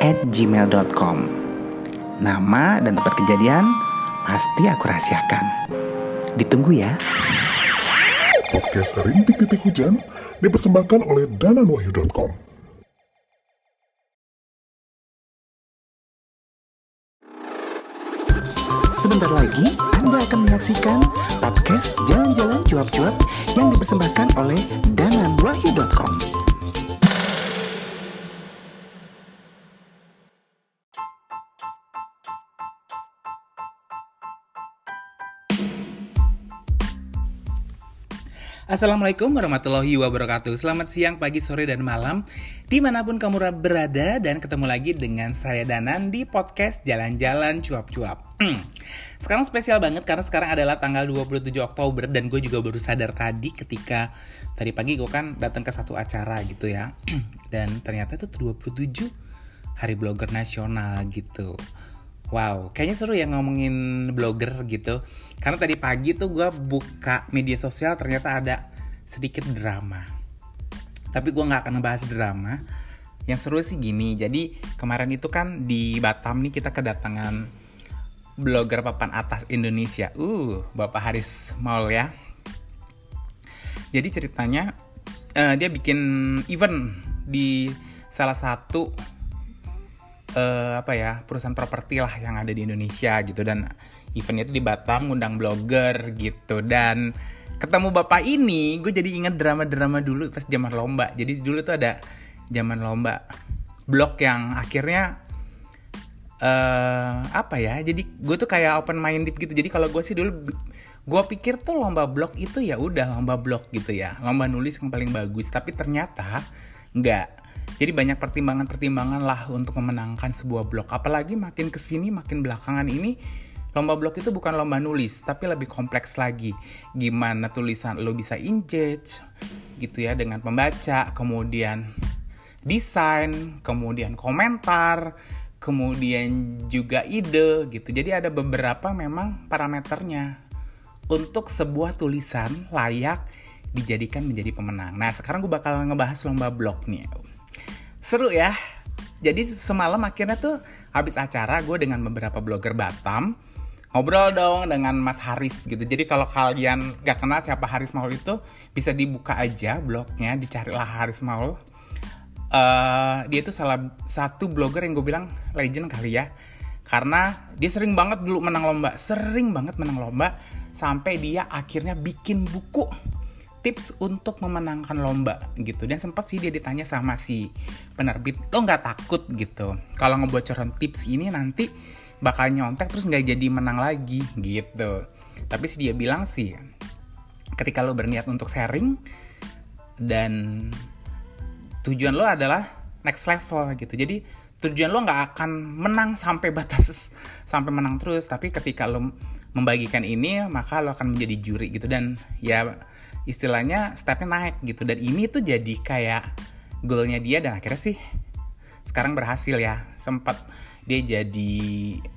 at gmail.com Nama dan tempat kejadian pasti aku rahasiakan. Ditunggu ya. Podcast Rintik Titik Hujan dipersembahkan oleh dananwahyu.com. Sebentar lagi Anda akan menyaksikan podcast Jalan-Jalan Cuap-Cuap yang dipersembahkan oleh dananwahyu.com. Assalamualaikum warahmatullahi wabarakatuh. Selamat siang, pagi, sore, dan malam. Di mana pun kamu berada Dan ketemu lagi dengan saya Danan Di podcast Jalan-Jalan Cuap-Cuap. Hmm. Sekarang spesial banget Karena sekarang adalah tanggal 27 Oktober Dan gue juga baru sadar tadi ketika Tadi pagi gue kan datang ke satu acara gitu ya. Dan ternyata itu 27 Hari Blogger Nasional gitu. Wow, kayaknya seru ya ngomongin blogger gitu. Karena tadi pagi tuh gue buka media sosial ternyata ada sedikit drama. Tapi gue nggak akan ngebahas drama. Yang seru sih gini, jadi kemarin itu kan di Batam nih kita kedatangan blogger papan atas Indonesia. Uh, Bapak Haris Maul ya. Jadi ceritanya uh, dia bikin event di salah satu uh, apa ya perusahaan properti lah yang ada di Indonesia gitu dan eventnya itu di Batam ngundang blogger gitu. Dan ketemu bapak ini gue jadi inget drama-drama dulu pas zaman lomba. Jadi dulu tuh ada zaman lomba blog yang akhirnya uh, apa ya jadi gue tuh kayak open minded gitu. Jadi kalau gue sih dulu gue pikir tuh lomba blog itu ya udah lomba blog gitu ya. Lomba nulis yang paling bagus. Tapi ternyata nggak. Jadi banyak pertimbangan-pertimbangan lah untuk memenangkan sebuah blog. Apalagi makin ke sini, makin belakangan ini, lomba blog itu bukan lomba nulis, tapi lebih kompleks lagi. Gimana tulisan lo bisa engage, gitu ya, dengan pembaca, kemudian desain, kemudian komentar, kemudian juga ide, gitu. Jadi ada beberapa memang parameternya untuk sebuah tulisan layak dijadikan menjadi pemenang. Nah, sekarang gue bakal ngebahas lomba blog nih seru ya jadi semalam akhirnya tuh habis acara gue dengan beberapa blogger Batam ngobrol dong dengan Mas Haris gitu. Jadi kalau kalian gak kenal siapa Haris Maul itu bisa dibuka aja blognya, dicarilah Haris Maul. Uh, dia itu salah satu blogger yang gue bilang legend kali ya. Karena dia sering banget dulu menang lomba, sering banget menang lomba sampai dia akhirnya bikin buku tips untuk memenangkan lomba gitu dan sempat sih dia ditanya sama si penerbit lo nggak takut gitu kalau ngebocoran tips ini nanti bakal nyontek terus nggak jadi menang lagi gitu. Tapi sih dia bilang sih ketika lo berniat untuk sharing dan tujuan lo adalah next level gitu. Jadi tujuan lo nggak akan menang sampai batas sampai menang terus. Tapi ketika lo membagikan ini maka lo akan menjadi juri gitu. Dan ya istilahnya stepnya naik gitu. Dan ini tuh jadi kayak goalnya dia dan akhirnya sih sekarang berhasil ya. Sempat dia jadi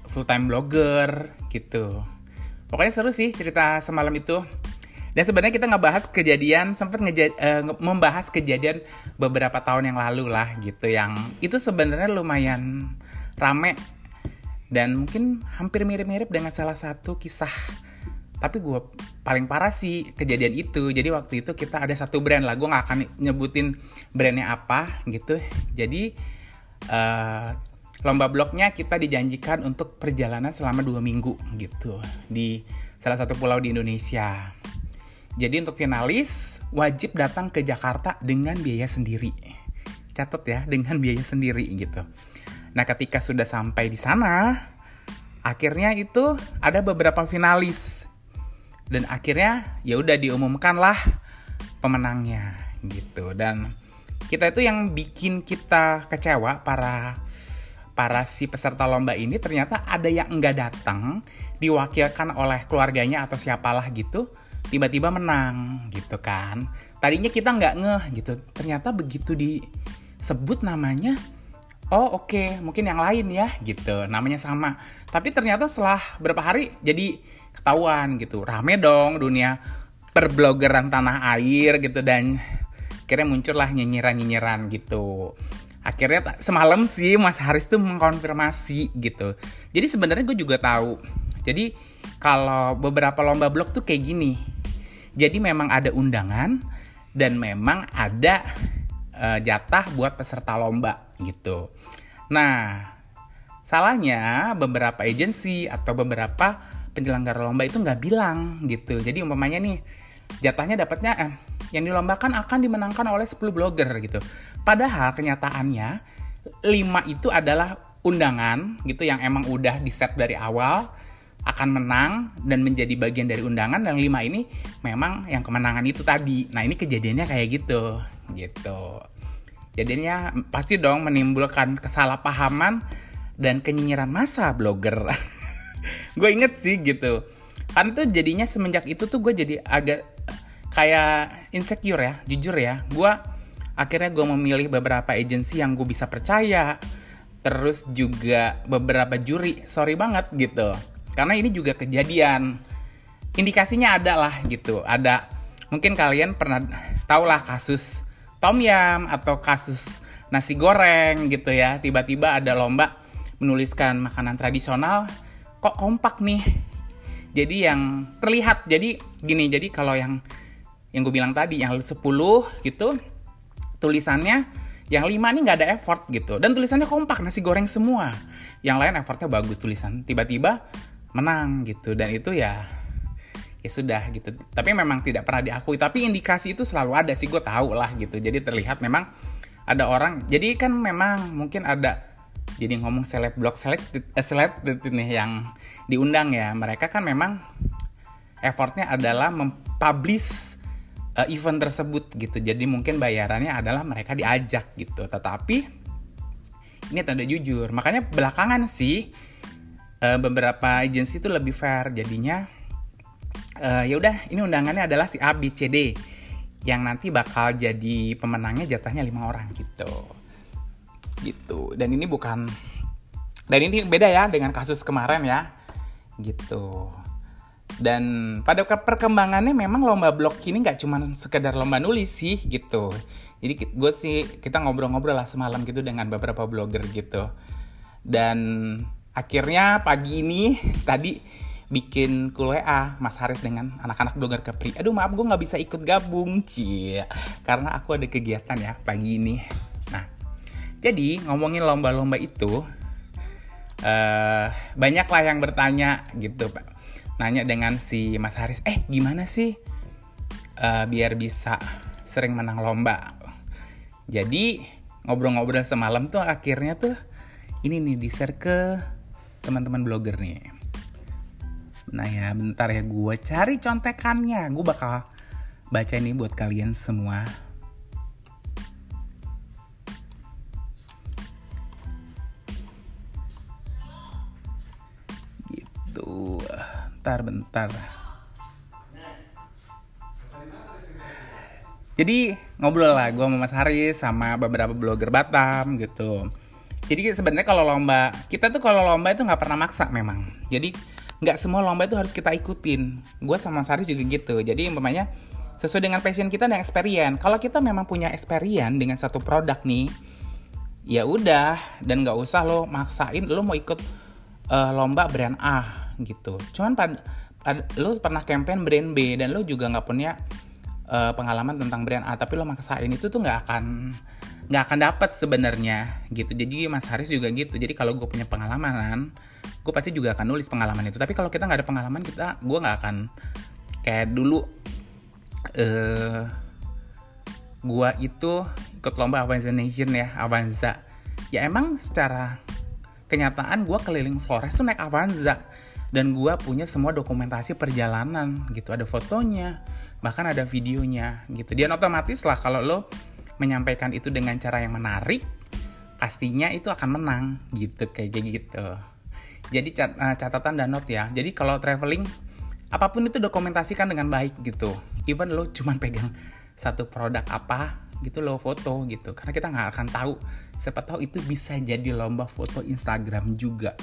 full time blogger gitu. Pokoknya seru sih cerita semalam itu. Dan sebenarnya kita nggak bahas kejadian sempat ngeja uh, membahas kejadian beberapa tahun yang lalu lah gitu yang itu sebenarnya lumayan rame dan mungkin hampir mirip-mirip dengan salah satu kisah. Tapi gue paling parah sih kejadian itu. Jadi waktu itu kita ada satu brand lah gue nggak akan nyebutin brandnya apa gitu. Jadi uh, lomba blognya kita dijanjikan untuk perjalanan selama dua minggu gitu. Di salah satu pulau di Indonesia. Jadi untuk finalis wajib datang ke Jakarta dengan biaya sendiri. Catat ya dengan biaya sendiri gitu. Nah ketika sudah sampai di sana akhirnya itu ada beberapa finalis. Dan akhirnya ya udah diumumkan lah pemenangnya gitu. Dan kita itu yang bikin kita kecewa para para si peserta lomba ini ternyata ada yang enggak datang diwakilkan oleh keluarganya atau siapalah gitu tiba-tiba menang gitu kan. Tadinya kita nggak ngeh gitu ternyata begitu disebut namanya oh oke okay, mungkin yang lain ya gitu namanya sama. Tapi ternyata setelah berapa hari jadi ketahuan gitu rame dong dunia perblogeran tanah air gitu dan akhirnya muncullah nyinyiran-nyinyiran gitu akhirnya semalam sih Mas Haris tuh mengkonfirmasi gitu. Jadi sebenarnya gue juga tahu. Jadi kalau beberapa lomba blog tuh kayak gini. Jadi memang ada undangan dan memang ada uh, jatah buat peserta lomba gitu. Nah salahnya beberapa agensi atau beberapa penyelenggara lomba itu nggak bilang gitu. Jadi umpamanya nih jatahnya dapatnya eh, yang dilombakan akan dimenangkan oleh 10 blogger gitu Padahal kenyataannya 5 itu adalah undangan gitu yang emang udah di set dari awal akan menang dan menjadi bagian dari undangan dan lima ini memang yang kemenangan itu tadi. Nah ini kejadiannya kayak gitu, gitu. Jadinya pasti dong menimbulkan kesalahpahaman dan kenyinyiran masa blogger. gue inget sih gitu. Kan itu jadinya semenjak itu tuh gue jadi agak kayak insecure ya, jujur ya. Gue akhirnya gue memilih beberapa agensi yang gue bisa percaya. Terus juga beberapa juri. Sorry banget gitu. Karena ini juga kejadian. Indikasinya ada lah gitu. Ada mungkin kalian pernah tau lah kasus tom yam atau kasus nasi goreng gitu ya. Tiba-tiba ada lomba menuliskan makanan tradisional. Kok kompak nih? Jadi yang terlihat jadi gini jadi kalau yang yang gue bilang tadi yang 10 gitu tulisannya yang lima ini nggak ada effort gitu. Dan tulisannya kompak nasi goreng semua. Yang lain effortnya bagus tulisan. Tiba-tiba menang gitu. Dan itu ya ya sudah gitu. Tapi memang tidak pernah diakui. Tapi indikasi itu selalu ada sih gue tahu lah gitu. Jadi terlihat memang ada orang jadi kan memang mungkin ada jadi ngomong seleb blog seleb eh, seleb nih yang diundang ya. Mereka kan memang effortnya adalah mempublish uh, event tersebut gitu. Jadi mungkin bayarannya adalah mereka diajak gitu. Tetapi ini tanda jujur. Makanya belakangan sih uh, beberapa agensi itu lebih fair. Jadinya uh, ya udah ini undangannya adalah si A B C D yang nanti bakal jadi pemenangnya jatahnya lima orang gitu. Gitu. Dan ini bukan dan ini beda ya dengan kasus kemarin ya. Gitu. Dan pada perkembangannya memang lomba blog ini nggak cuma sekedar lomba nulis sih gitu. Jadi gue sih kita ngobrol-ngobrol lah semalam gitu dengan beberapa blogger gitu. Dan akhirnya pagi ini tadi bikin kul WA Mas Haris dengan anak-anak blogger Kepri. Aduh maaf gue nggak bisa ikut gabung cie karena aku ada kegiatan ya pagi ini. Nah jadi ngomongin lomba-lomba itu uh, banyak lah yang bertanya gitu nanya dengan si Mas Haris, eh gimana sih uh, biar bisa sering menang lomba? Jadi ngobrol-ngobrol semalam tuh akhirnya tuh ini nih di share ke teman-teman blogger nih. Nah ya bentar ya gue cari contekannya, gue bakal baca ini buat kalian semua. Gitu bentar bentar jadi ngobrol lah gue sama Mas Haris sama beberapa blogger Batam gitu. Jadi sebenarnya kalau lomba kita tuh kalau lomba itu nggak pernah maksa memang. Jadi nggak semua lomba itu harus kita ikutin. Gue sama Mas Haris juga gitu. Jadi umpamanya sesuai dengan passion kita dan experience. Kalau kita memang punya experience dengan satu produk nih ya udah. Dan nggak usah lo maksain lo mau ikut uh, lomba brand A gitu. Cuman pad, pad lu pernah campaign brand B dan lu juga nggak punya uh, pengalaman tentang brand A tapi lo maksain itu tuh nggak akan nggak akan dapat sebenarnya gitu. Jadi Mas Haris juga gitu. Jadi kalau gue punya pengalaman gue pasti juga akan nulis pengalaman itu. Tapi kalau kita nggak ada pengalaman kita gue nggak akan kayak dulu eh uh, gue itu ikut lomba Avanza Nation ya Avanza. Ya emang secara kenyataan gue keliling Flores tuh naik Avanza dan gue punya semua dokumentasi perjalanan gitu. Ada fotonya bahkan ada videonya gitu. Dia otomatis lah kalau lo menyampaikan itu dengan cara yang menarik pastinya itu akan menang gitu kayak gitu. Jadi cat, uh, catatan dan note ya. Jadi kalau traveling apa pun itu dokumentasikan dengan baik gitu. Even lo cuman pegang satu produk apa gitu lo foto gitu. Karena kita nggak akan tahu siapa tahu itu bisa jadi lomba foto Instagram juga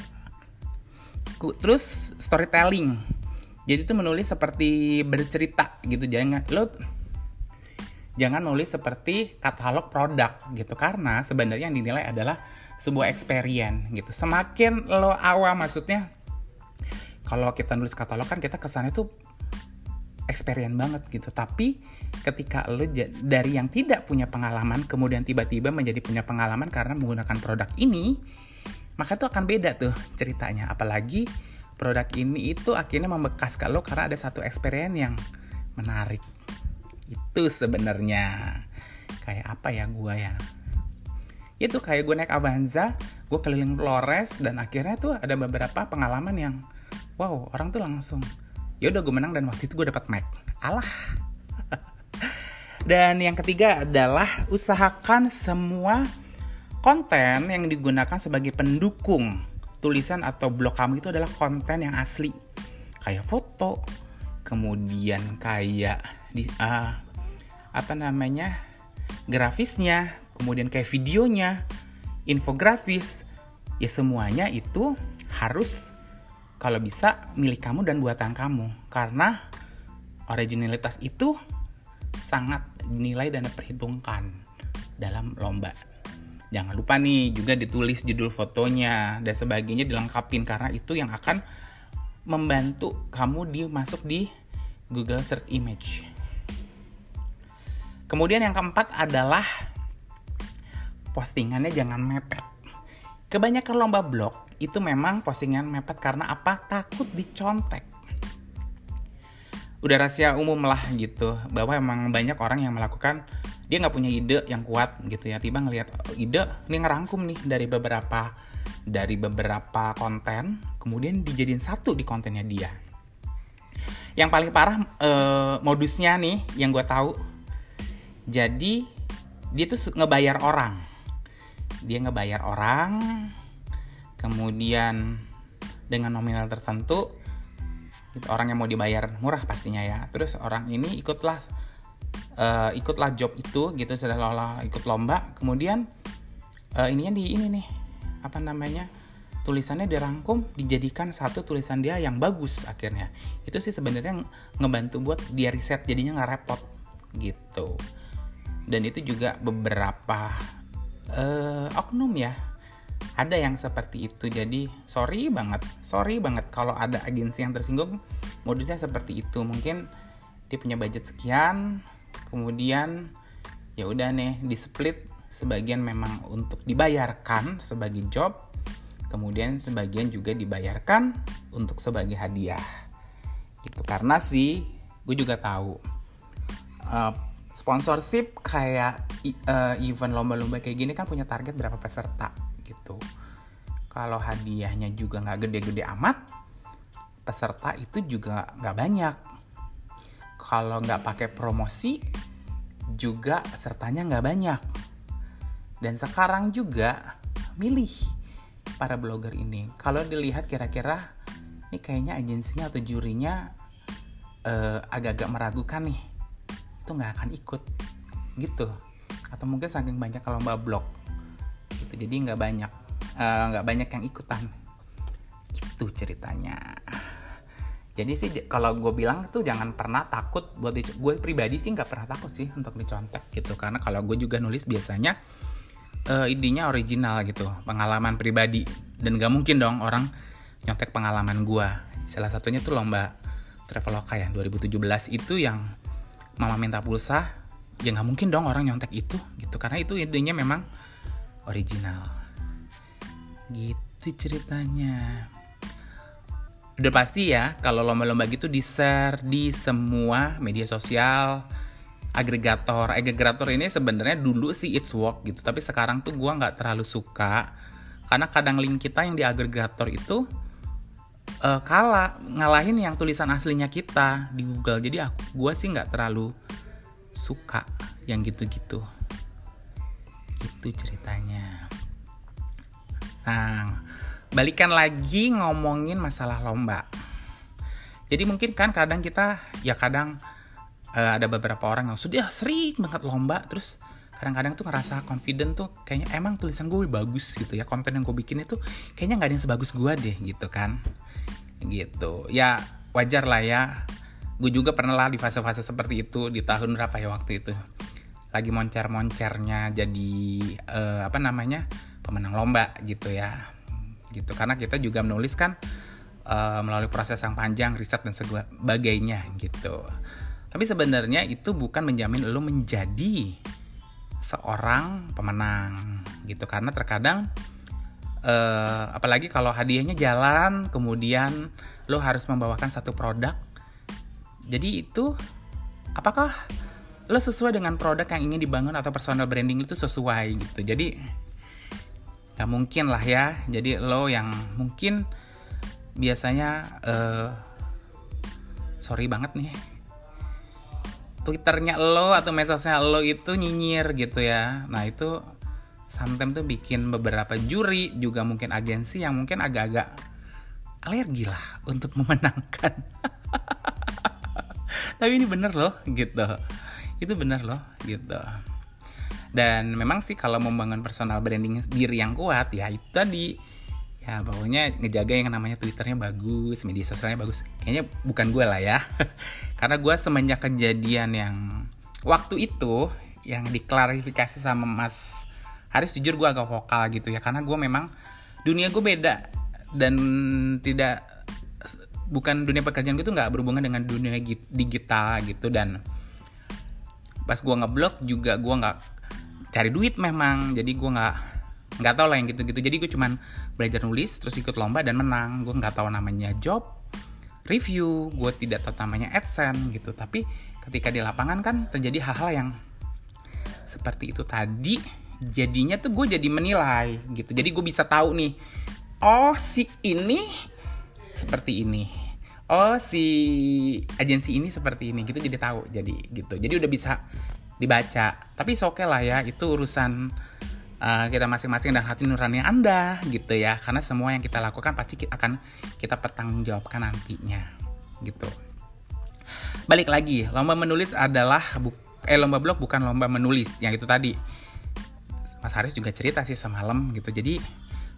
terus storytelling. Jadi itu menulis seperti bercerita gitu. Jangan lo jangan nulis seperti katalog produk gitu. Karena sebenarnya yang dinilai adalah sebuah experience gitu. Semakin lo awam maksudnya kalau kita nulis katalog kan kita kesannya tuh experience banget gitu. Tapi ketika lo dari yang tidak punya pengalaman kemudian tiba-tiba menjadi punya pengalaman karena menggunakan produk ini maka itu akan beda tuh ceritanya. Apalagi produk ini itu akhirnya membekas kalau karena ada satu experience yang menarik. Itu sebenarnya. Kayak apa ya gue ya? Itu kayak gue naik Avanza gue keliling Flores dan akhirnya tuh ada beberapa pengalaman yang wow orang tuh langsung ya udah gue menang dan waktu itu gue dapat Mac. Alah. Dan yang ketiga adalah usahakan semua konten yang digunakan sebagai pendukung tulisan atau blog kamu itu adalah konten yang asli. Kayak foto kemudian kayak di uh, apa namanya grafisnya kemudian kayak videonya infografis ya semuanya itu harus kalau bisa milik kamu dan buatan kamu. Karena originalitas itu sangat dinilai dan diperhitungkan dalam lomba Jangan lupa nih juga ditulis judul fotonya dan sebagainya dilengkapin karena itu yang akan membantu kamu di masuk di Google Search Image. Kemudian yang keempat adalah postingannya jangan mepet. Kebanyakan lomba blog itu memang postingan mepet karena apa? Takut dicontek. Udah rahasia umum lah gitu bahwa emang banyak orang yang melakukan dia nggak punya ide yang kuat gitu ya. Tiba ngelihat ide ini ngerangkum nih dari beberapa dari beberapa konten kemudian dijadiin satu di kontennya dia. Yang paling parah eh, modusnya nih yang gue tahu jadi dia tuh ngebayar orang. Dia ngebayar orang kemudian dengan nominal tertentu orang yang mau dibayar murah pastinya ya. Terus orang ini ikutlah uh, ikutlah job itu gitu setelah ikut lomba. Kemudian uh, ininya di ini nih apa namanya tulisannya dirangkum dijadikan satu tulisan dia yang bagus akhirnya. Itu sih sebenarnya ngebantu buat dia riset jadinya nggak repot gitu. Dan itu juga beberapa uh, oknum ya. Ada yang seperti itu jadi sorry banget sorry banget kalau ada agensi yang tersinggung. Modusnya seperti itu mungkin dia punya budget sekian kemudian ya udah nih di split sebagian memang untuk dibayarkan sebagai job kemudian sebagian juga dibayarkan untuk sebagai hadiah. Gitu karena sih gue juga tahu uh, sponsorship kayak uh, event lomba-lomba kayak gini kan punya target berapa peserta gitu. Kalau hadiahnya juga nggak gede-gede amat peserta itu juga nggak banyak kalau nggak pakai promosi juga pesertanya nggak banyak. Dan sekarang juga milih para blogger ini. Kalau dilihat kira-kira ini kayaknya agensinya atau jurinya uh, agak-agak meragukan nih. Itu nggak akan ikut gitu. Atau mungkin saking banyak kalau mbak blog gitu. Jadi nggak banyak eh, nggak uh, banyak yang ikutan. Itu ceritanya jadi sih kalau gue bilang tuh jangan pernah takut buat gue pribadi sih nggak pernah takut sih untuk dicontek gitu. Karena kalau gue juga nulis biasanya uh, idenya original gitu pengalaman pribadi. Dan gak mungkin dong orang nyontek pengalaman gue salah satunya tuh lomba Traveloka ya 2017 itu yang mama minta pulsa ya nggak mungkin dong orang nyontek itu gitu. Karena itu idenya memang original. Gitu ceritanya udah pasti ya kalau lomba-lomba gitu di share di semua media sosial agregator. Agregator ini sebenarnya dulu sih it's work gitu tapi sekarang tuh gue nggak terlalu suka. Karena kadang link kita yang di agregator itu uh, kalah ngalahin yang tulisan aslinya kita di Google. Jadi aku gue sih nggak terlalu suka yang gitu-gitu. Itu ceritanya. Nah, balikan lagi ngomongin masalah lomba. Jadi mungkin kan kadang kita ya kadang uh, ada beberapa orang yang sudah sering banget lomba terus kadang-kadang tuh ngerasa confident tuh kayaknya emang tulisan gue bagus gitu ya. Konten yang gue bikin itu kayaknya nggak ada yang sebagus gue deh gitu kan. Gitu. Ya wajar lah ya. Gue juga pernah lah di fase-fase seperti itu di tahun berapa ya waktu itu. Lagi moncer-moncernya jadi uh, apa namanya pemenang lomba gitu ya gitu. Karena kita juga menulis kan uh, melalui proses yang panjang riset dan sebagainya gitu. Tapi sebenarnya itu bukan menjamin lo menjadi seorang pemenang gitu. Karena terkadang uh, apalagi kalau hadiahnya jalan kemudian lo harus membawakan satu produk. Jadi itu apakah lo sesuai dengan produk yang ingin dibangun atau personal branding itu sesuai gitu. Jadi ya mungkin lah ya. Jadi lo yang mungkin biasanya uh, sorry banget nih. Twitternya lo atau medsosnya lo itu nyinyir gitu ya. Nah itu sometimes tuh bikin beberapa juri juga mungkin agensi yang mungkin agak-agak alergi lah untuk memenangkan. Tapi ini bener loh gitu. Itu bener loh gitu dan memang sih kalau membangun personal branding diri yang kuat ya itu tadi. Ya pokoknya ngejaga yang namanya twitternya bagus media sosialnya bagus. Kayaknya bukan gue lah ya. Karena gue semenjak kejadian yang waktu itu yang diklarifikasi sama mas Haris jujur gue agak vokal gitu ya. Karena gue memang dunia gue beda. Dan tidak bukan dunia pekerjaan gue tuh nggak berhubungan dengan dunia digital gitu. Dan pas gue ngeblok juga gue nggak cari duit memang. Jadi gue nggak nggak tahu lah yang gitu-gitu. Jadi gue cuman belajar nulis terus ikut lomba dan menang. Gue nggak tahu namanya job review gue tidak tahu namanya adsense gitu. Tapi ketika di lapangan kan terjadi hal-hal yang seperti itu tadi jadinya tuh gue jadi menilai gitu. Jadi gue bisa tahu nih oh si ini seperti ini. Oh si agensi ini seperti ini gitu jadi tahu jadi gitu. Jadi udah bisa dibaca. Tapi oke okay lah ya itu urusan uh, kita masing-masing dan hati nurani anda gitu ya. Karena semua yang kita lakukan pasti akan kita pertanggungjawabkan nantinya gitu. Balik lagi lomba menulis adalah eh lomba blog bukan lomba menulis yang itu tadi. Mas Haris juga cerita sih semalam gitu. Jadi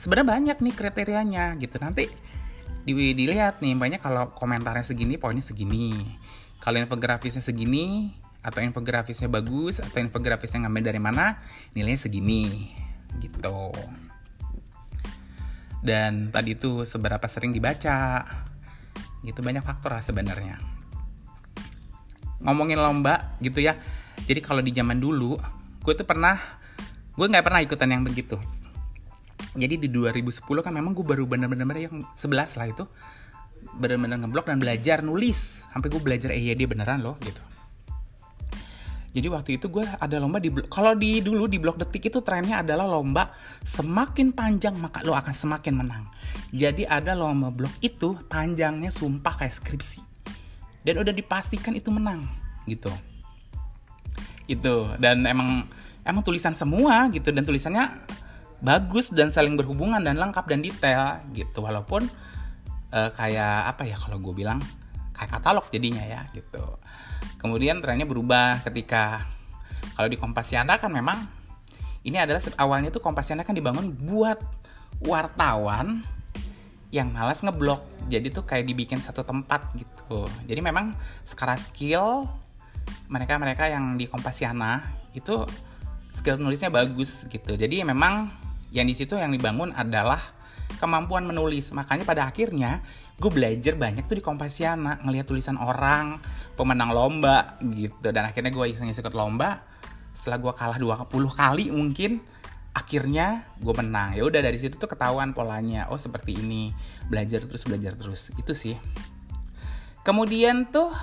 sebenarnya banyak nih kriterianya gitu. Nanti di, dilihat nih banyak kalau komentarnya segini poinnya segini. Kalau infografisnya segini atau infografisnya bagus atau infografisnya ngambil dari mana nilainya segini gitu. Dan tadi itu seberapa sering dibaca. Gitu banyak faktor lah sebenarnya. Ngomongin lomba gitu ya. Jadi kalau di zaman dulu gue tuh pernah gue nggak pernah ikutan yang begitu. Jadi di 2010 kan memang gue baru bener-bener yang 11 lah itu. Bener-bener ngeblok dan belajar nulis. Sampai gue belajar EYD beneran loh gitu jadi waktu itu gue ada lomba di kalau di dulu di blog detik itu trennya adalah lomba semakin panjang maka lo akan semakin menang. Jadi ada lomba blog itu panjangnya sumpah kayak skripsi. Dan udah dipastikan itu menang gitu. Itu dan emang emang tulisan semua gitu dan tulisannya bagus dan saling berhubungan dan lengkap dan detail gitu walaupun uh, kayak apa ya kalau gue bilang kayak katalog jadinya ya gitu Kemudian trennya berubah ketika kalau di Kompasiana kan memang ini adalah awalnya tuh Kompasiana kan dibangun buat wartawan yang malas ngeblok. Jadi tuh kayak dibikin satu tempat gitu. Jadi memang sekarang skill mereka-mereka yang di Kompasiana itu skill nulisnya bagus gitu. Jadi memang yang di situ yang dibangun adalah kemampuan menulis. Makanya pada akhirnya gue belajar banyak tuh di Kompasiana ngelihat tulisan orang pemenang lomba gitu. Dan akhirnya gue iseng ikut lomba. Setelah gue kalah 20 kali mungkin akhirnya gue menang. Ya udah dari situ tuh ketahuan polanya oh seperti ini belajar terus belajar terus. Itu sih. Kemudian tuh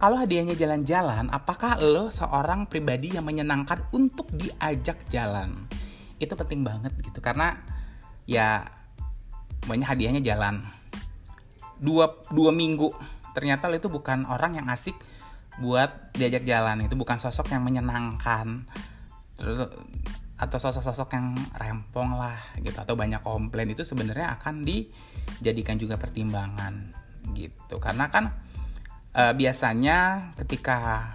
kalau hadiahnya jalan-jalan apakah lo seorang pribadi yang menyenangkan untuk diajak jalan? Itu penting banget gitu karena ya banyak hadiahnya jalan. Dua dua minggu. Ternyata lo itu bukan orang yang asik buat diajak jalan. Itu bukan sosok yang menyenangkan. Terus atau sosok-sosok yang rempong lah gitu. Atau banyak komplain. Itu sebenarnya akan dijadikan juga pertimbangan gitu. Karena kan e, biasanya ketika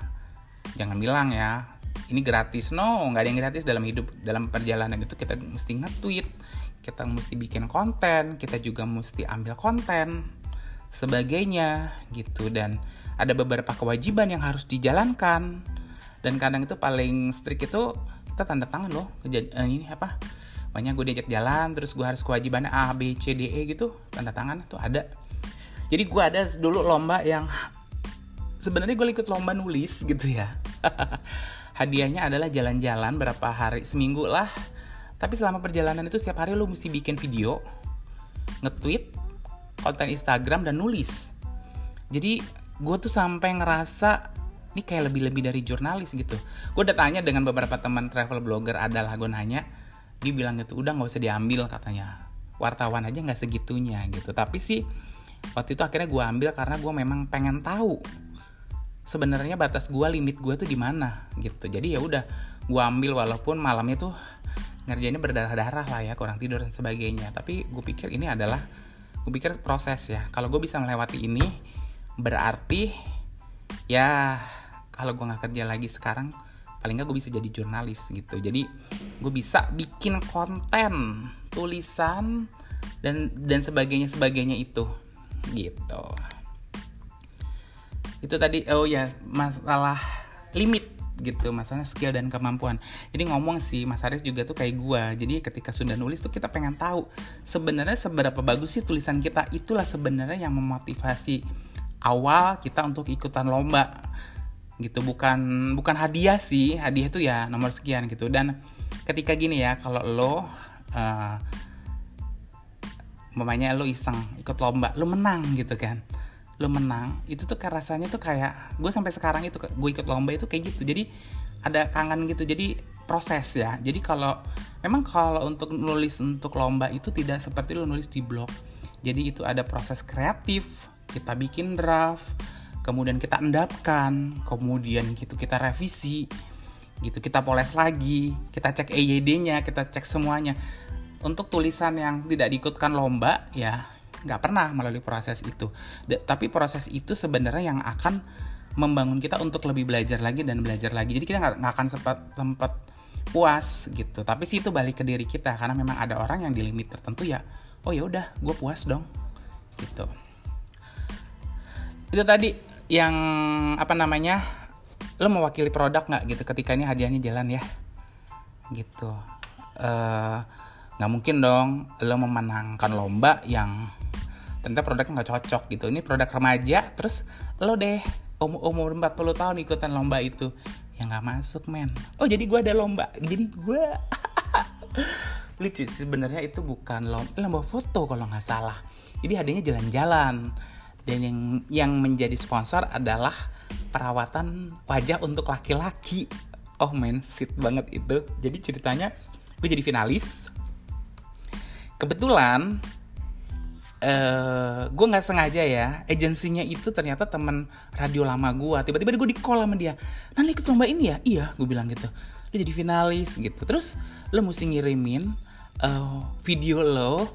jangan bilang ya ini gratis. No nggak ada yang gratis dalam hidup dalam perjalanan itu. Kita mesti nge-tweet kita mesti bikin konten kita juga mesti ambil konten sebagainya gitu. Dan ada beberapa kewajiban yang harus dijalankan. Dan kadang itu paling strict itu kita tanda tangan loh kejadian uh, ini apa banyak gue diajak jalan terus gue harus kewajibannya A B C D E gitu tanda tangan tuh ada. Jadi gue ada dulu lomba yang sebenarnya gue ikut lomba nulis gitu ya. Hadiahnya adalah jalan-jalan berapa hari seminggu lah tapi selama perjalanan itu setiap hari lo mesti bikin video nge-tweet konten Instagram dan nulis. Jadi gue tuh sampai ngerasa ini kayak lebih-lebih dari jurnalis gitu. Gue udah tanya dengan beberapa teman travel blogger adalah gue nanya dia bilang gitu udah nggak usah diambil katanya. Wartawan aja nggak segitunya gitu. Tapi sih waktu itu akhirnya gue ambil karena gue memang pengen tahu sebenarnya batas gue limit gue tuh di mana gitu. Jadi ya udah gue ambil walaupun malamnya tuh ngerjainnya berdarah-darah lah ya kurang tidur dan sebagainya. Tapi gue pikir ini adalah gue pikir proses ya. Kalau gue bisa melewati ini berarti ya kalau gue nggak kerja lagi sekarang paling nggak gue bisa jadi jurnalis gitu. Jadi gue bisa bikin konten tulisan dan dan sebagainya sebagainya itu gitu. Itu tadi oh ya masalah limit gitu masalahnya skill dan kemampuan. Jadi ngomong sih Mas Haris juga tuh kayak gue jadi ketika sudah nulis tuh kita pengen tahu sebenarnya seberapa bagus sih tulisan kita. Itulah sebenarnya yang memotivasi awal kita untuk ikutan lomba. Gitu bukan bukan hadiah sih. Hadiah itu ya nomor sekian gitu. Dan ketika gini ya kalau lo uh, mamanya lo iseng ikut lomba lo menang gitu kan lo menang itu tuh rasanya tuh kayak gue sampai sekarang itu gue ikut lomba itu kayak gitu. Jadi ada kangen gitu. Jadi proses ya. Jadi kalau memang kalau untuk nulis untuk lomba itu tidak seperti lo nulis di blog. Jadi itu ada proses kreatif kita bikin draft kemudian kita endapkan, kemudian gitu kita revisi, gitu kita poles lagi, kita cek EYD-nya, kita cek semuanya. Untuk tulisan yang tidak diikutkan lomba, ya nggak pernah melalui proses itu. D tapi proses itu sebenarnya yang akan membangun kita untuk lebih belajar lagi dan belajar lagi. Jadi kita nggak akan sempat sempat puas gitu. Tapi sih itu balik ke diri kita karena memang ada orang yang di limit tertentu ya. Oh ya udah, gue puas dong, gitu. Itu tadi yang apa namanya lo mewakili produk nggak gitu ketika ini hadiahnya jalan ya gitu eh, nggak uh, mungkin dong lo memenangkan lomba yang ternyata produknya nggak cocok gitu. Ini produk remaja terus lo deh umur umur 40 tahun ikutan lomba itu. Yang nggak masuk men. Oh jadi gue ada lomba. Jadi gue lucu sebenarnya itu bukan lomba lomba foto kalau nggak salah. Jadi hadiahnya jalan-jalan. Dan yang yang menjadi sponsor adalah perawatan wajah untuk laki-laki. Oh men sit banget itu. Jadi ceritanya gue jadi finalis. Kebetulan Uh, gue nggak sengaja ya. Agensinya itu ternyata teman radio lama gue tiba-tiba gue di call sama dia. Nanti ikut lomba ini ya? Iya gue bilang gitu. Lo jadi finalis gitu. Terus lo mesti ngirimin uh, video lo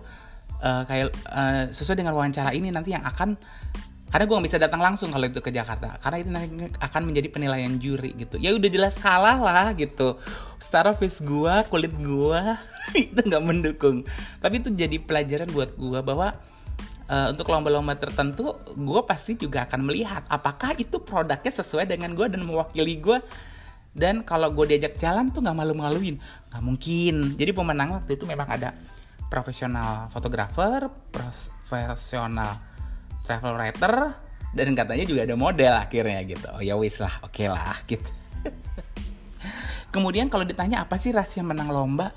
uh, kayak uh, sesuai dengan wawancara ini nanti yang akan karena gue gak bisa datang langsung kalau itu ke Jakarta. Karena itu nanti akan menjadi penilaian juri gitu. Ya udah jelas kalah lah gitu. Secara face gue kulit gue itu nggak mendukung. Tapi itu jadi pelajaran buat gue bahwa uh, untuk lomba-lomba tertentu gue pasti juga akan melihat apakah itu produknya sesuai dengan gue dan mewakili gue dan kalau gue diajak jalan tuh nggak malu-maluin. Nggak mungkin. Jadi pemenang waktu itu memang ada profesional fotografer profesional travel writer dan katanya juga ada model akhirnya gitu. Oh ya wis lah oke okay lah gitu. Kemudian kalau ditanya apa sih rahasia menang lomba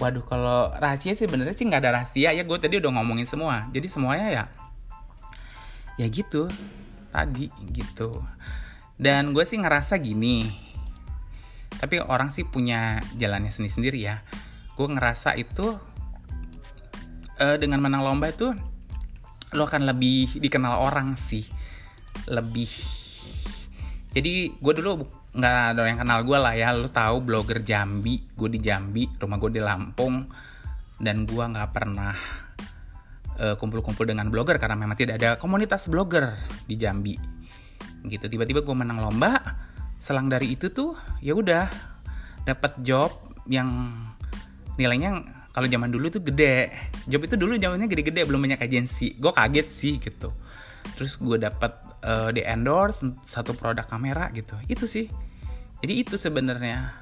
waduh kalau rahasia sih benernya sih nggak ada rahasia. Ya gue tadi udah ngomongin semua. Jadi semuanya ya ya gitu. Tadi gitu. Dan gue sih ngerasa gini. Tapi orang sih punya jalannya sendiri-sendiri ya. Gue ngerasa itu uh, dengan menang lomba itu lo akan lebih dikenal orang sih. Lebih. Jadi gue dulu nggak ada yang kenal gue lah ya. Lu tahu blogger Jambi. Gue di Jambi rumah gue di Lampung. Dan gue nggak pernah kumpul kumpul-kumpul dengan blogger karena memang tidak ada komunitas blogger di Jambi. Gitu. Tiba-tiba gue menang lomba. Selang dari itu tuh ya udah dapat job yang nilainya kalau zaman dulu tuh gede. Job itu dulu zamannya gede-gede belum banyak agensi. Gue kaget sih gitu terus gue dapat uh, di endorse satu produk kamera gitu. Itu sih. Jadi itu sebenarnya.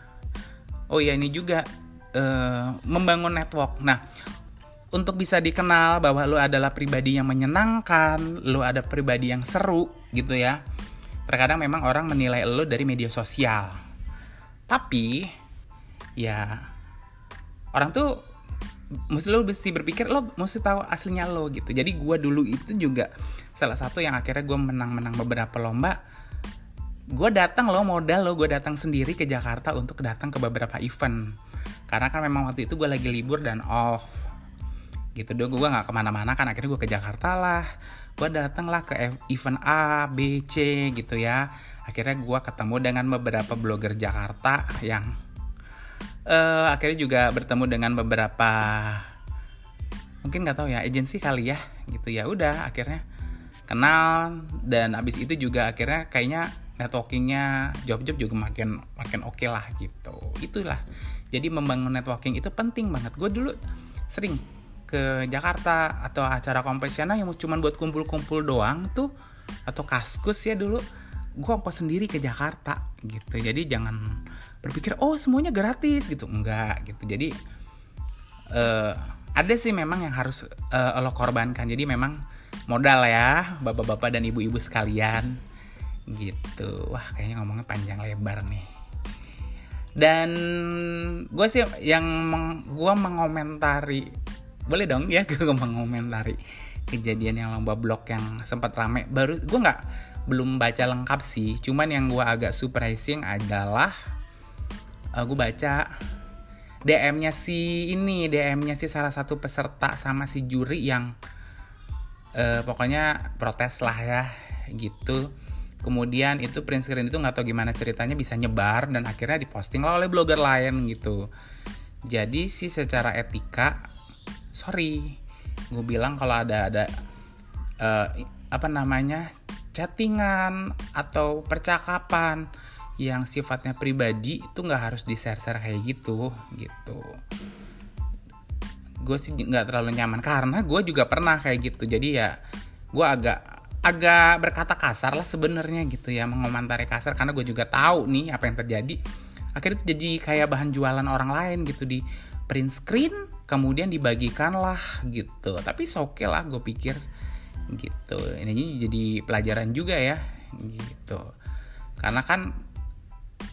Oh ya ini juga uh, membangun network. Nah untuk bisa dikenal bahwa lo adalah pribadi yang menyenangkan lo ada pribadi yang seru gitu ya terkadang memang orang menilai lo dari media sosial. Tapi ya orang tuh mesti lo mesti berpikir lo mesti tahu aslinya lo gitu. Jadi gue dulu itu juga salah satu yang akhirnya gue menang-menang beberapa lomba. Gue datang lo modal lo gue datang sendiri ke Jakarta untuk datang ke beberapa event. Karena kan memang waktu itu gue lagi libur dan off. Gitu dong gue nggak ke mana-mana kan akhirnya gue ke Jakarta lah. Gue datang lah ke event A B C gitu ya. Akhirnya gue ketemu dengan beberapa blogger Jakarta yang uh, akhirnya juga bertemu dengan beberapa mungkin nggak tahu ya agensi kali ya gitu ya. Udah akhirnya kenal dan abis itu juga akhirnya kayaknya networkingnya job-job juga makin makin oke okay lah gitu. Itulah. Jadi membangun networking itu penting banget. Gue dulu sering ke Jakarta atau acara kompetisional yang cuma buat kumpul-kumpul doang tuh atau kaskus ya dulu gue ongkos sendiri ke Jakarta gitu. Jadi jangan berpikir oh semuanya gratis gitu. Enggak gitu. Jadi uh, ada sih memang yang harus uh, lo korbankan. Jadi memang modal ya bapak-bapak dan ibu-ibu sekalian. Gitu. Wah kayaknya ngomongnya panjang lebar nih. Dan gue sih yang meng, gue mengomentari boleh dong ya gue mengomentari kejadian yang lomba blog yang sempat rame. Baru gue nggak belum baca lengkap sih. Cuman yang gue agak surprising adalah uh, gue baca. DM-nya si ini DM-nya si salah satu peserta sama si juri yang uh, pokoknya protes lah ya gitu. Kemudian itu print screen itu nggak tahu gimana ceritanya bisa nyebar dan akhirnya diposting lah oleh blogger lain gitu. Jadi sih secara etika sorry gue bilang kalau ada ada uh, apa namanya chattingan atau percakapan yang sifatnya pribadi itu nggak harus di share share kayak gitu gitu. Gue sih nggak terlalu nyaman karena gue juga pernah kayak gitu. Jadi ya gue agak agak berkata kasar lah sebenarnya gitu ya mengomentari kasar. Karena gue juga tahu nih apa yang terjadi. Akhirnya jadi kayak bahan jualan orang lain gitu. Di print screen kemudian dibagikan lah gitu. Tapi oke okay lah gue pikir gitu. Ini jadi pelajaran juga ya gitu. Karena kan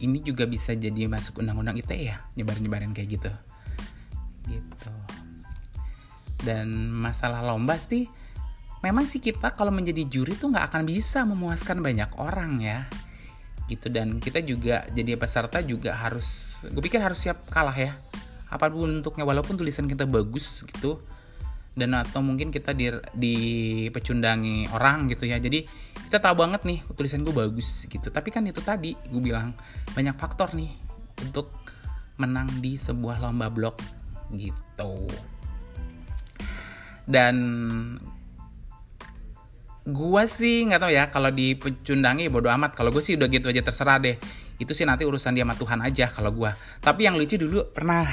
ini juga bisa jadi masuk undang-undang ITE ya nyebar-nyebarin kayak gitu. Gitu. Dan masalah lomba sih memang sih kita kalau menjadi juri tuh nggak akan bisa memuaskan banyak orang ya. Gitu dan kita juga jadi peserta juga harus gue pikir harus siap kalah ya. Apa pun bentuknya walaupun tulisan kita bagus gitu dan atau mungkin kita di, di pecundangi orang gitu ya. Jadi kita tahu banget nih tulisan gue bagus gitu. Tapi kan itu tadi gue bilang banyak faktor nih untuk menang di sebuah lomba blog gitu. Dan gue sih nggak tahu ya kalau di pecundangi bodo amat. Kalau gue sih udah gitu aja terserah deh. Itu sih nanti urusan dia sama Tuhan aja kalau gue tapi yang lucu dulu pernah.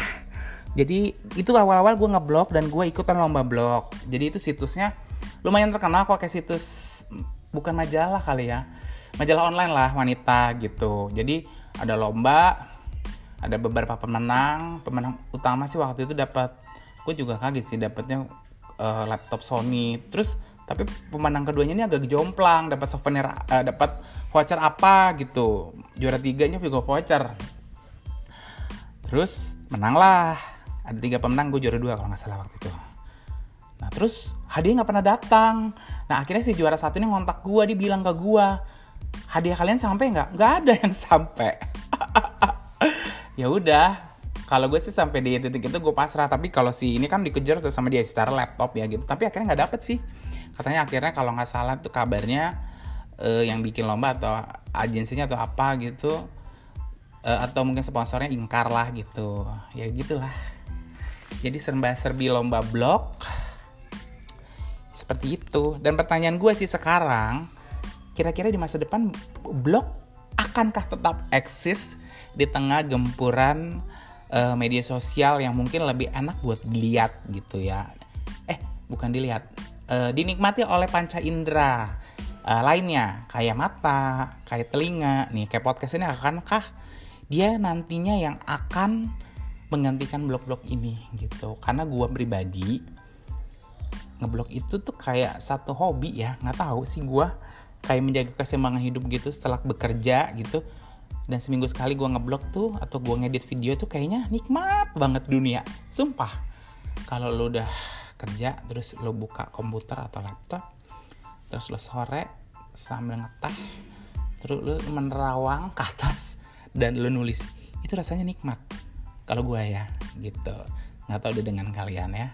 Jadi itu awal-awal gue ngeblok dan gue ikutan lomba blog jadi itu situsnya lumayan terkenal kok kayak situs bukan majalah kali ya. Majalah online lah wanita gitu. Jadi ada lomba ada beberapa pemenang. Pemenang utama sih waktu itu dapat gue juga kaget sih dapatnya uh, laptop Sony. Terus tapi pemenang keduanya ini agak jomplang dapat souvenir uh, dapat voucher apa gitu. Juara tiganya juga voucher. Terus menang lah. Ada tiga pemenang gue juara dua kalau nggak salah waktu itu. Nah terus hadiah nggak pernah datang nah akhirnya si juara satu ini ngontak gue dia bilang ke gue hadiah kalian sampai nggak? Nggak ada yang sampai. Ya udah kalau gue sih sampai di titik itu gue pasrah tapi kalau si ini kan dikejar tuh sama dia secara laptop ya gitu. Tapi akhirnya nggak dapet sih. Katanya akhirnya kalau nggak salah tuh kabarnya uh, yang bikin lomba atau agensinya atau apa gitu uh, atau mungkin sponsornya ingkar lah gitu. Ya gitulah. Jadi serba serbi lomba blog seperti itu. Dan pertanyaan gue sih sekarang kira-kira di masa depan blog akankah tetap eksis di tengah gempuran uh, media sosial yang mungkin lebih enak buat dilihat gitu ya? Eh bukan dilihat. Uh, dinikmati oleh panca indera uh, lainnya. Kayak mata kayak telinga. Nih kayak podcast ini akankah dia nantinya yang akan menggantikan blog-blog ini gitu? Karena gue pribadi ngeblog itu tuh kayak satu hobi ya. Nggak tahu sih gue kayak menjaga keseimbangan hidup gitu setelah bekerja gitu. Dan seminggu sekali gue ngeblog tuh atau gue ngedit video tuh kayaknya nikmat banget dunia. Sumpah. Kalau lo udah kerja terus lo buka komputer atau laptop terus lo sore sambil ngeteh terus lo menerawang ke atas dan lo nulis itu rasanya nikmat. Kalau gue ya gitu. Nggak tahu deh dengan kalian ya.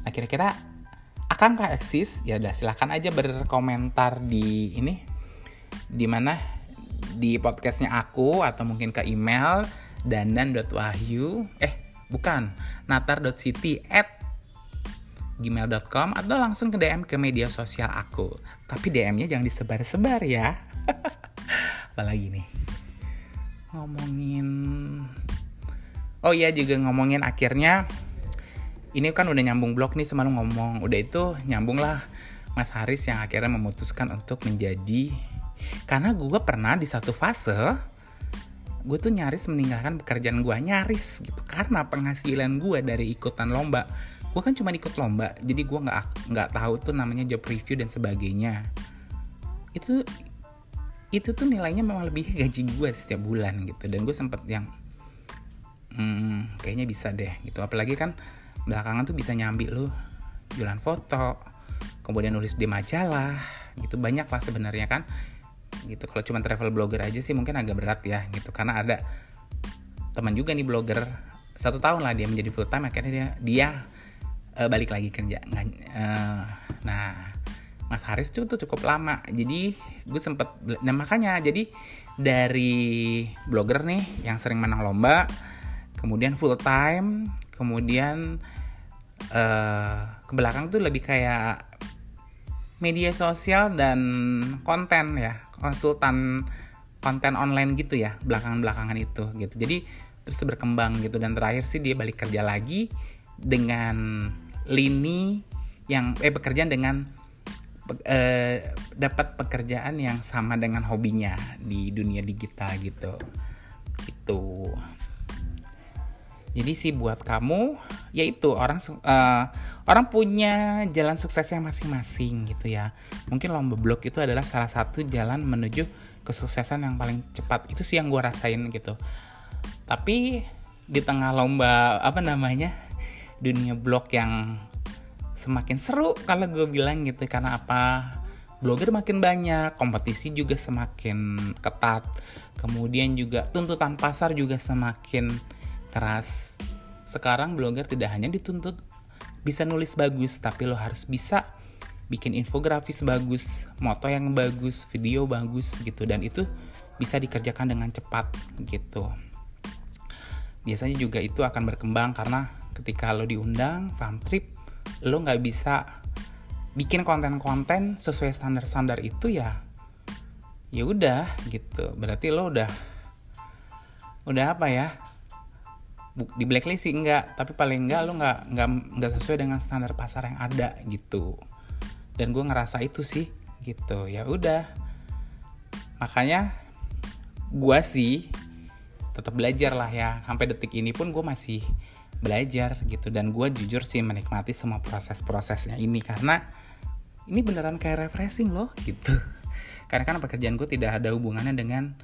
Nah kira-kira akankah eksis ya udah silahkan aja berkomentar di ini di mana? Di podcastnya aku atau mungkin ke email dandan.wahyu eh bukan natar.city at gmail.com atau langsung ke DM ke media sosial aku. Tapi DM-nya jangan disebar-sebar ya. Apalagi nih? Ngomongin oh iya juga ngomongin akhirnya ini kan udah nyambung blog nih semalam ngomong. Udah itu nyambung lah Mas Haris yang akhirnya memutuskan untuk menjadi karena gue pernah di satu fase gue tuh nyaris meninggalkan pekerjaan gue nyaris gitu. Karena penghasilan gue dari ikutan lomba gue kan cuma ikut lomba jadi gue nggak nggak tahu tuh namanya job review dan sebagainya. Itu itu tuh nilainya memang lebih gaji gue setiap bulan gitu. Dan gue sempet yang hmm, kayaknya bisa deh gitu. Apalagi kan belakangan tuh bisa nyambi lu jualan foto kemudian nulis di majalah gitu. Banyak lah sebenarnya kan gitu. Kalau cuma travel blogger aja sih mungkin agak berat ya gitu. Karena ada teman juga nih blogger satu tahun lah dia menjadi full time akhirnya dia dia uh, balik lagi kerja. Uh, nah Mas Haris tuh, tuh cukup lama. Jadi gue sempet nah makanya jadi dari blogger nih yang sering menang lomba kemudian full time kemudian uh, ke belakang tuh lebih kayak media sosial dan konten ya konsultan konten online gitu ya belakangan-belakangan itu gitu. Jadi terus berkembang gitu. Dan terakhir sih dia balik kerja lagi dengan lini yang eh pekerjaan dengan eh, dapat pekerjaan yang sama dengan hobinya di dunia digital gitu. Itu jadi sih buat kamu yaitu orang uh, orang punya jalan suksesnya masing-masing gitu ya. Mungkin lomba blog itu adalah salah satu jalan menuju kesuksesan yang paling cepat. Itu sih yang gue rasain gitu. Tapi di tengah lomba apa namanya dunia blog yang semakin seru kalau gue bilang gitu karena apa? Blogger makin banyak kompetisi juga semakin ketat kemudian juga tuntutan pasar juga semakin keras. Sekarang blogger tidak hanya dituntut bisa nulis bagus tapi lo harus bisa bikin infografis bagus moto yang bagus video bagus gitu. Dan itu bisa dikerjakan dengan cepat gitu. Biasanya juga itu akan berkembang karena ketika lo diundang farm trip lo nggak bisa bikin konten-konten sesuai standar-standar itu ya ya udah gitu. Berarti lo udah udah apa ya di blacklist sih enggak tapi paling enggak lo nggak nggak nggak sesuai dengan standar pasar yang ada gitu. Dan gue ngerasa itu sih gitu. Ya udah. Makanya gue sih tetap belajar lah ya. Sampai detik ini pun gue masih belajar gitu. Dan gue jujur sih menikmati semua proses-prosesnya ini. Karena ini beneran kayak refreshing loh gitu. Karena kan pekerjaan gue tidak ada hubungannya dengan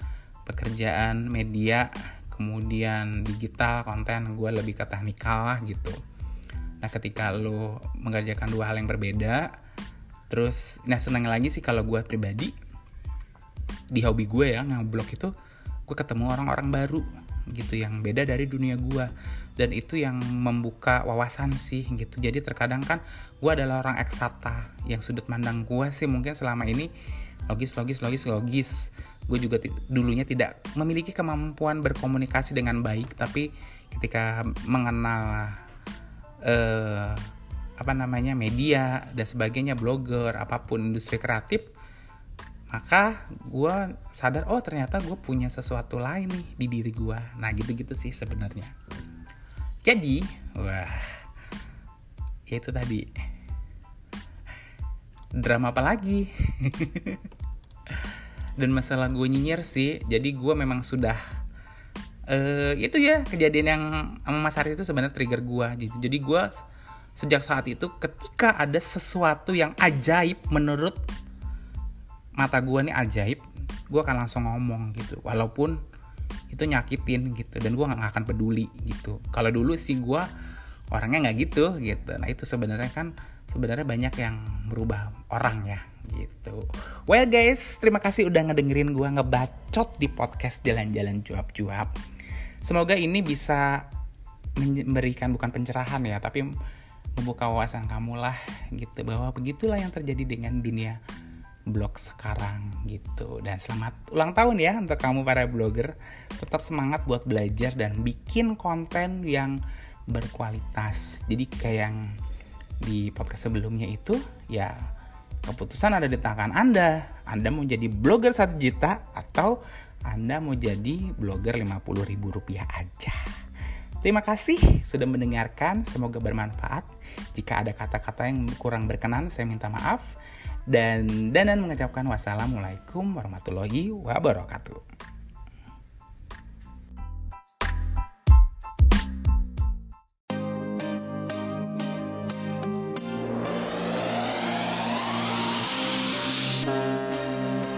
pekerjaan media kemudian digital konten gue lebih ke teknikal lah gitu. Nah ketika lo mengerjakan dua hal yang berbeda terus nah seneng lagi sih kalau gue pribadi di hobi gue ya ngeblog itu gue ketemu orang-orang baru gitu yang beda dari dunia gue dan itu yang membuka wawasan sih gitu. Jadi terkadang kan gue adalah orang eksata yang sudut pandang gue sih mungkin selama ini logis logis logis logis. Gue juga dulunya tidak memiliki kemampuan berkomunikasi dengan baik tapi ketika mengenal uh, apa namanya media dan sebagainya blogger apa pun industri kreatif maka gue sadar oh ternyata gue punya sesuatu lain nih di diri gue nah gitu-gitu sih sebenarnya. Jadi wah ya itu tadi drama apa lagi? Dan masalah gue nyinyir sih jadi gue memang sudah uh, itu ya kejadian yang sama Mas Haris itu sebenarnya trigger gue gitu. Jadi gue sejak saat itu ketika ada sesuatu yang ajaib menurut mata gue nih ajaib gue akan langsung ngomong gitu. Walaupun itu nyakitin gitu. Dan gue nggak akan peduli gitu. Kalau dulu sih gue orangnya nggak gitu gitu. Nah itu sebenarnya kan sebenarnya banyak yang merubah orang ya gitu. Well guys, terima kasih udah ngedengerin gue ngebacot di podcast jalan-jalan cuap-cuap. Semoga ini bisa memberikan bukan pencerahan ya, tapi membuka wawasan kamu lah gitu bahwa begitulah yang terjadi dengan dunia blog sekarang gitu. Dan selamat ulang tahun ya untuk kamu para blogger. Tetap semangat buat belajar dan bikin konten yang berkualitas. Jadi kayak yang di podcast sebelumnya itu ya Keputusan ada di tangan Anda. Anda mau jadi blogger 1 juta atau Anda mau jadi blogger 50 ribu rupiah aja. Terima kasih sudah mendengarkan. Semoga bermanfaat. Jika ada kata-kata yang kurang berkenan, saya minta maaf. Dan Danan mengucapkan wassalamualaikum warahmatullahi wabarakatuh.